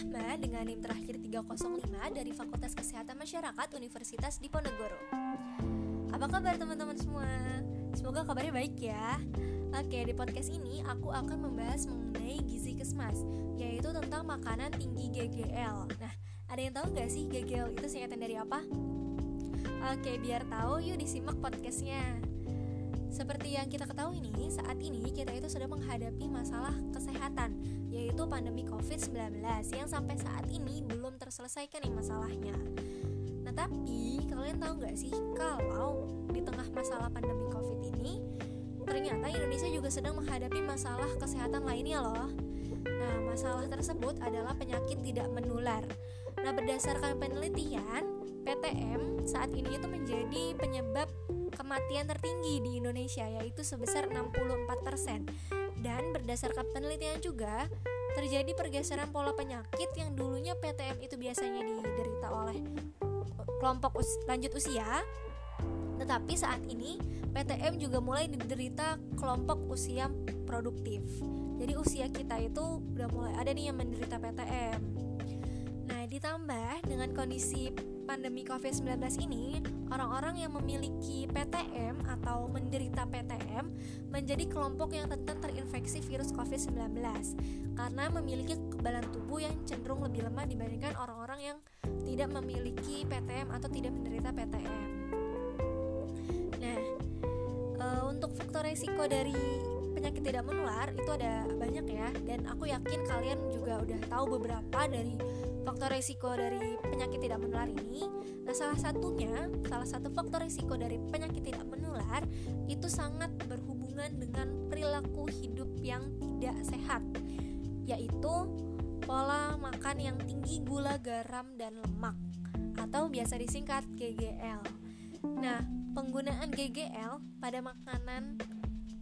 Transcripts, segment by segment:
Rahma dengan NIM terakhir 305 dari Fakultas Kesehatan Masyarakat Universitas Diponegoro. Apa kabar teman-teman semua? Semoga kabarnya baik ya. Oke, di podcast ini aku akan membahas mengenai gizi kesmas, yaitu tentang makanan tinggi GGL. Nah, ada yang tahu nggak sih GGL itu singkatan dari apa? Oke, biar tahu yuk disimak podcastnya. Seperti yang kita ketahui nih, saat ini kita itu sedang menghadapi masalah kesehatan, yaitu pandemi COVID-19 yang sampai saat ini belum terselesaikan nih masalahnya. Nah tapi kalian tahu nggak sih kalau di tengah masalah pandemi COVID ini, ternyata Indonesia juga sedang menghadapi masalah kesehatan lainnya loh. Nah masalah tersebut adalah penyakit tidak menular. Nah berdasarkan penelitian, PTM saat ini itu menjadi penyebab kematian tertinggi di Indonesia yaitu sebesar 64%. Dan berdasarkan penelitian juga terjadi pergeseran pola penyakit yang dulunya PTM itu biasanya diderita oleh kelompok us lanjut usia tetapi saat ini PTM juga mulai diderita kelompok usia produktif. Jadi usia kita itu udah mulai ada nih yang menderita PTM. Nah, ditambah dengan kondisi pandemi COVID-19 ini, orang-orang yang memiliki PTM atau menderita PTM menjadi kelompok yang rentan terinfeksi virus COVID-19 karena memiliki kekebalan tubuh yang cenderung lebih lemah dibandingkan orang-orang yang tidak memiliki PTM atau tidak menderita PTM. Nah, e, untuk faktor resiko dari penyakit tidak menular itu ada banyak ya. Dan aku yakin kalian juga udah tahu beberapa dari faktor risiko dari penyakit tidak menular ini. Nah salah satunya salah satu faktor risiko dari penyakit tidak menular itu sangat berhubungan dengan perilaku hidup yang tidak sehat yaitu pola makan yang tinggi gula garam dan lemak atau biasa disingkat GGL nah penggunaan GGL pada makanan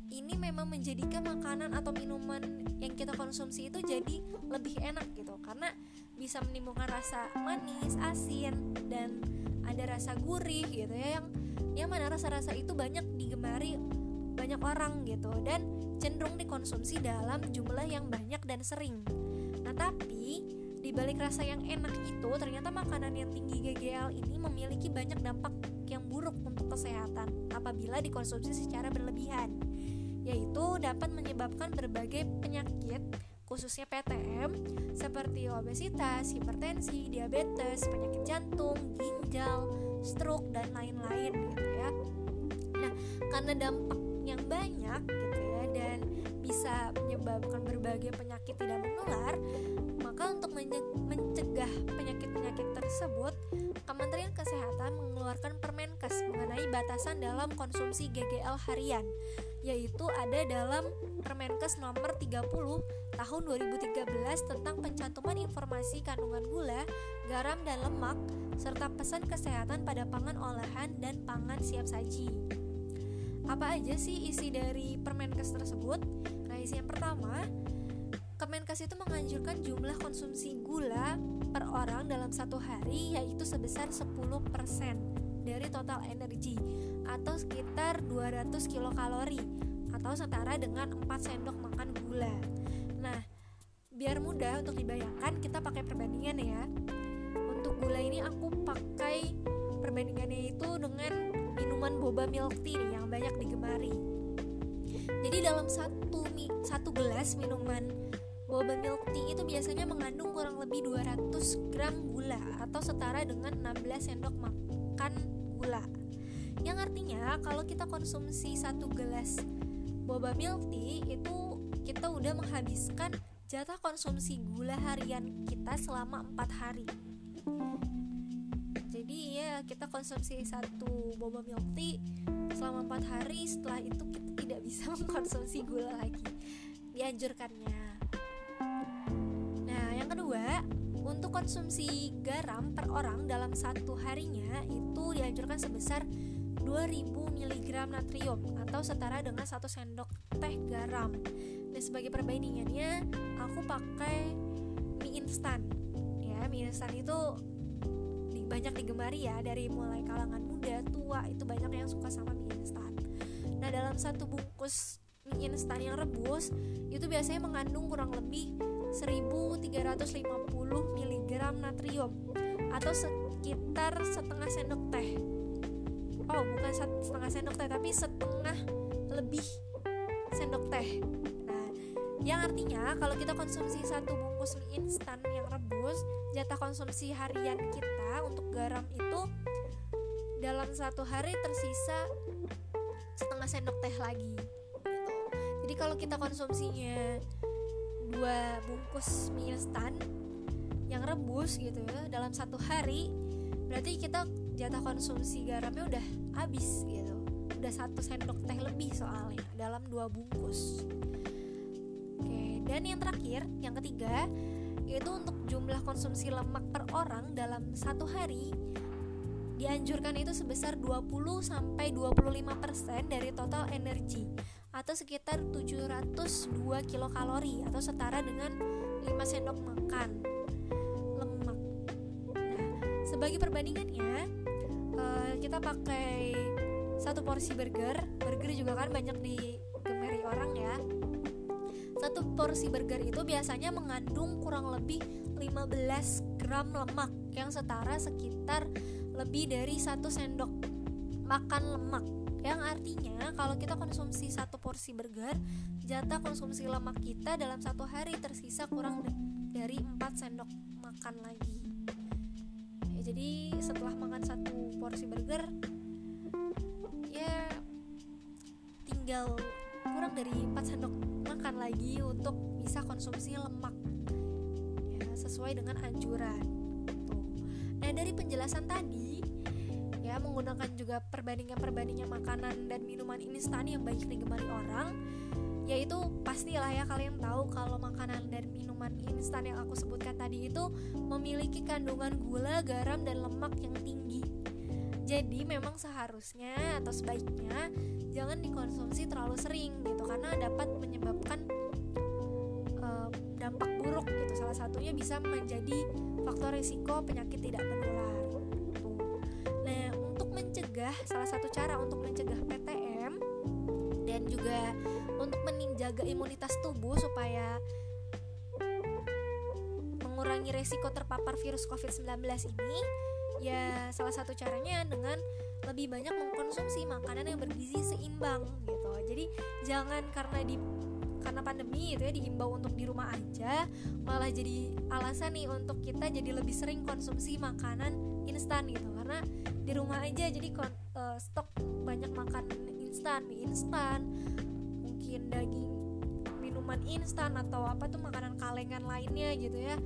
ini memang menjadikan makanan atau minuman yang kita konsumsi itu jadi lebih enak gitu karena bisa menimbulkan rasa manis, asin dan ada rasa gurih gitu ya yang yang mana rasa-rasa itu banyak digemari banyak orang gitu dan cenderung dikonsumsi dalam jumlah yang banyak dan sering. Nah, tapi di balik rasa yang enak itu ternyata makanan yang tinggi GGL ini memiliki banyak dampak yang buruk untuk kesehatan apabila dikonsumsi secara berlebihan yaitu dapat menyebabkan berbagai penyakit khususnya PTM seperti obesitas, hipertensi, diabetes, penyakit jantung, ginjal, stroke dan lain-lain gitu ya. Nah, karena dampak yang banyak gitu ya dan bisa menyebabkan berbagai penyakit tidak menular, maka untuk mencegah penyakit-penyakit tersebut, Kementerian Kesehatan mengeluarkan Permenkes mengenai batasan dalam konsumsi GGL harian yaitu ada dalam Permenkes nomor 30 tahun 2013 tentang pencantuman informasi kandungan gula, garam dan lemak serta pesan kesehatan pada pangan olahan dan pangan siap saji. Apa aja sih isi dari Permenkes tersebut? Nah, isi yang pertama, Kemenkes itu menganjurkan jumlah konsumsi gula per orang dalam satu hari yaitu sebesar 10% dari total energi atau sekitar 200 kilokalori atau setara dengan 4 sendok makan gula. Nah, biar mudah untuk dibayangkan kita pakai perbandingan ya. Untuk gula ini aku pakai perbandingannya itu dengan minuman boba milk tea nih yang banyak digemari. Jadi dalam satu satu gelas minuman boba milk tea itu biasanya mengandung kurang lebih 200 gram gula atau setara dengan 16 sendok makan gula. Yang artinya kalau kita konsumsi satu gelas boba milk tea itu kita udah menghabiskan jatah konsumsi gula harian kita selama empat hari. Jadi ya kita konsumsi satu boba milk tea selama empat hari setelah itu kita tidak bisa mengkonsumsi gula lagi. Dianjurkannya. Nah yang kedua untuk konsumsi garam per orang dalam satu harinya itu dianjurkan sebesar 2000 mg natrium atau setara dengan 1 sendok teh garam. Dan sebagai perbandingannya, aku pakai mie instan. Ya, mie instan itu banyak digemari ya dari mulai kalangan muda, tua, itu banyak yang suka sama mie instan. Nah, dalam satu bungkus mie instan yang rebus itu biasanya mengandung kurang lebih 1350 mg natrium atau sekitar setengah sendok teh oh bukan setengah sendok teh tapi setengah lebih sendok teh nah yang artinya kalau kita konsumsi satu bungkus mie instan yang rebus jatah konsumsi harian kita untuk garam itu dalam satu hari tersisa setengah sendok teh lagi gitu. jadi kalau kita konsumsinya dua bungkus mie instan yang rebus gitu ya dalam satu hari berarti kita jatah konsumsi garamnya udah habis gitu. Udah satu sendok teh lebih soalnya dalam dua bungkus. Oke dan yang terakhir yang ketiga yaitu untuk jumlah konsumsi lemak per orang dalam satu hari dianjurkan itu sebesar 20 sampai 25% dari total energi atau sekitar 702 kilokalori atau setara dengan 5 sendok makan lemak. Nah, sebagai perbandingannya uh, kita pakai satu porsi burger. Burger juga kan banyak digemari orang ya. Satu porsi burger itu biasanya mengandung kurang lebih 15 gram lemak yang setara sekitar lebih dari satu sendok makan lemak yang artinya kalau kita konsumsi satu porsi burger jatah konsumsi lemak kita dalam satu hari tersisa kurang dari 4 sendok makan lagi. Ya, jadi setelah makan satu porsi burger ya tinggal kurang dari 4 sendok makan lagi untuk bisa konsumsi lemak. Ya, sesuai dengan anjuran. Nah dari penjelasan tadi menggunakan juga perbandingan-perbandingan makanan dan minuman instan yang banyak digemari orang yaitu pastilah ya kalian tahu kalau makanan dan minuman instan yang aku sebutkan tadi itu memiliki kandungan gula, garam, dan lemak yang tinggi. Jadi memang seharusnya atau sebaiknya jangan dikonsumsi terlalu sering gitu karena dapat menyebabkan uh, dampak buruk gitu. Salah satunya bisa menjadi faktor risiko penyakit tidak menular. Salah satu cara untuk mencegah PTM dan juga untuk menjaga imunitas tubuh supaya mengurangi resiko terpapar virus COVID-19 ini ya salah satu caranya dengan lebih banyak mengkonsumsi makanan yang bergizi seimbang gitu. Jadi jangan karena di karena pandemi itu ya diimbau untuk di rumah aja malah jadi alasan nih untuk kita jadi lebih sering konsumsi makanan instan gitu. Karena di rumah aja jadi uh, stok banyak makan instan mie instan mungkin daging minuman instan atau apa tuh makanan kalengan lainnya gitu ya.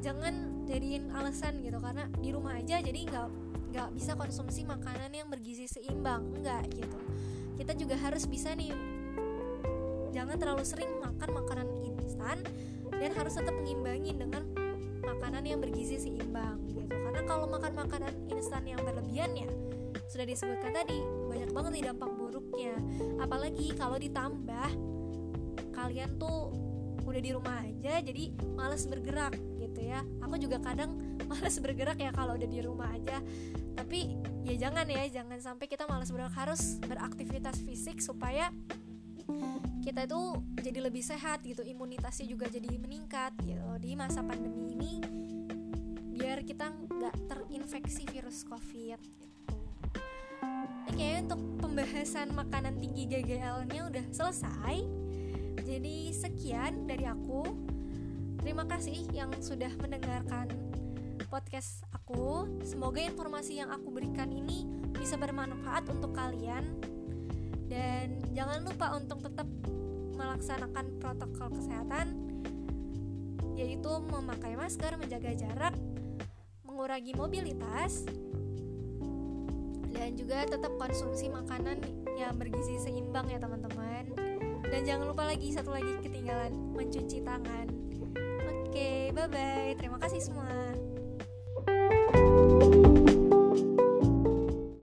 Jangan jadiin alasan gitu karena di rumah aja jadi nggak nggak bisa konsumsi makanan yang bergizi seimbang enggak gitu. Kita juga harus bisa nih jangan terlalu sering makan makanan instan dan harus tetap mengimbangi dengan makanan yang bergizi seimbang gitu. Karena kalau makan makanan instan yang berlebihan ya sudah disebutkan tadi banyak banget nih dampak buruknya. Apalagi kalau ditambah kalian tuh udah di rumah aja jadi males bergerak gitu ya. Aku juga kadang males bergerak ya kalau udah di rumah aja. Tapi ya jangan ya jangan sampai kita males bergerak. Harus beraktivitas fisik supaya kita itu jadi lebih sehat gitu imunitasnya juga jadi meningkat gitu. Di masa pandemi ini biar kita nggak terinfeksi virus covid gitu. Oke untuk pembahasan makanan tinggi GGL-nya udah selesai. Jadi sekian dari aku. Terima kasih yang sudah mendengarkan podcast aku. Semoga informasi yang aku berikan ini bisa bermanfaat untuk kalian. Dan jangan lupa untuk tetap melaksanakan protokol kesehatan yaitu memakai masker, menjaga jarak, mengurangi mobilitas dan juga tetap konsumsi makanan yang bergizi seimbang ya teman-teman. Dan jangan lupa lagi satu lagi ketinggalan mencuci tangan. Oke, bye bye. Terima kasih semua.